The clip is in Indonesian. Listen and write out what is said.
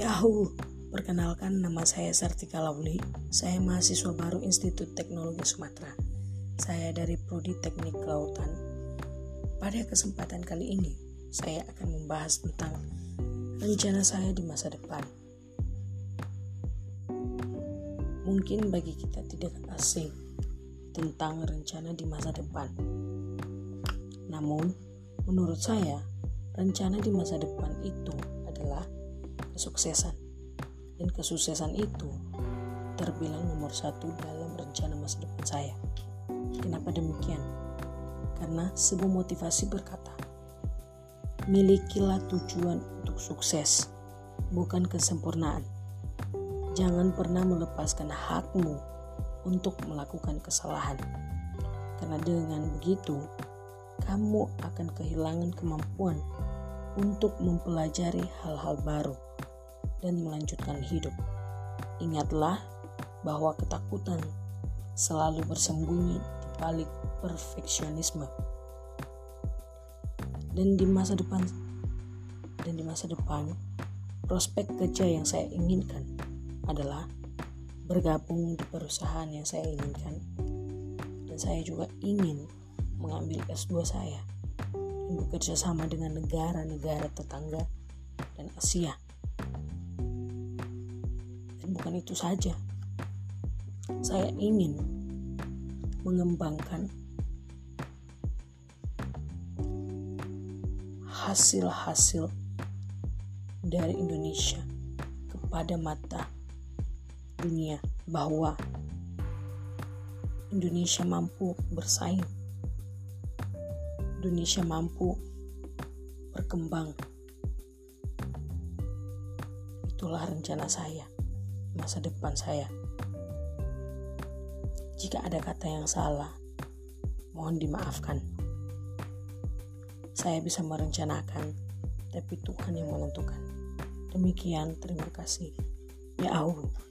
Ahu, perkenalkan nama saya Sartika Lauli. Saya mahasiswa baru Institut Teknologi Sumatera. Saya dari Prodi Teknik Kelautan. Pada kesempatan kali ini, saya akan membahas tentang rencana saya di masa depan. Mungkin bagi kita tidak asing tentang rencana di masa depan. Namun, menurut saya, rencana di masa depan itu adalah kesuksesan. Dan kesuksesan itu terbilang nomor satu dalam rencana masa depan saya. Kenapa demikian? Karena sebuah motivasi berkata, milikilah tujuan untuk sukses, bukan kesempurnaan. Jangan pernah melepaskan hakmu untuk melakukan kesalahan. Karena dengan begitu, kamu akan kehilangan kemampuan untuk mempelajari hal-hal baru dan melanjutkan hidup. Ingatlah bahwa ketakutan selalu bersembunyi di balik perfeksionisme. Dan di masa depan dan di masa depan prospek kerja yang saya inginkan adalah bergabung di perusahaan yang saya inginkan. Dan saya juga ingin mengambil S2 saya dan bekerja sama dengan negara-negara tetangga dan Asia. Bukan itu saja, saya ingin mengembangkan hasil-hasil dari Indonesia kepada mata dunia bahwa Indonesia mampu bersaing Indonesia mampu berkembang. Itulah rencana saya, masa depan saya. Jika ada kata yang salah, mohon dimaafkan. Saya bisa merencanakan, tapi Tuhan yang menentukan. Demikian, terima kasih. Ya Allah.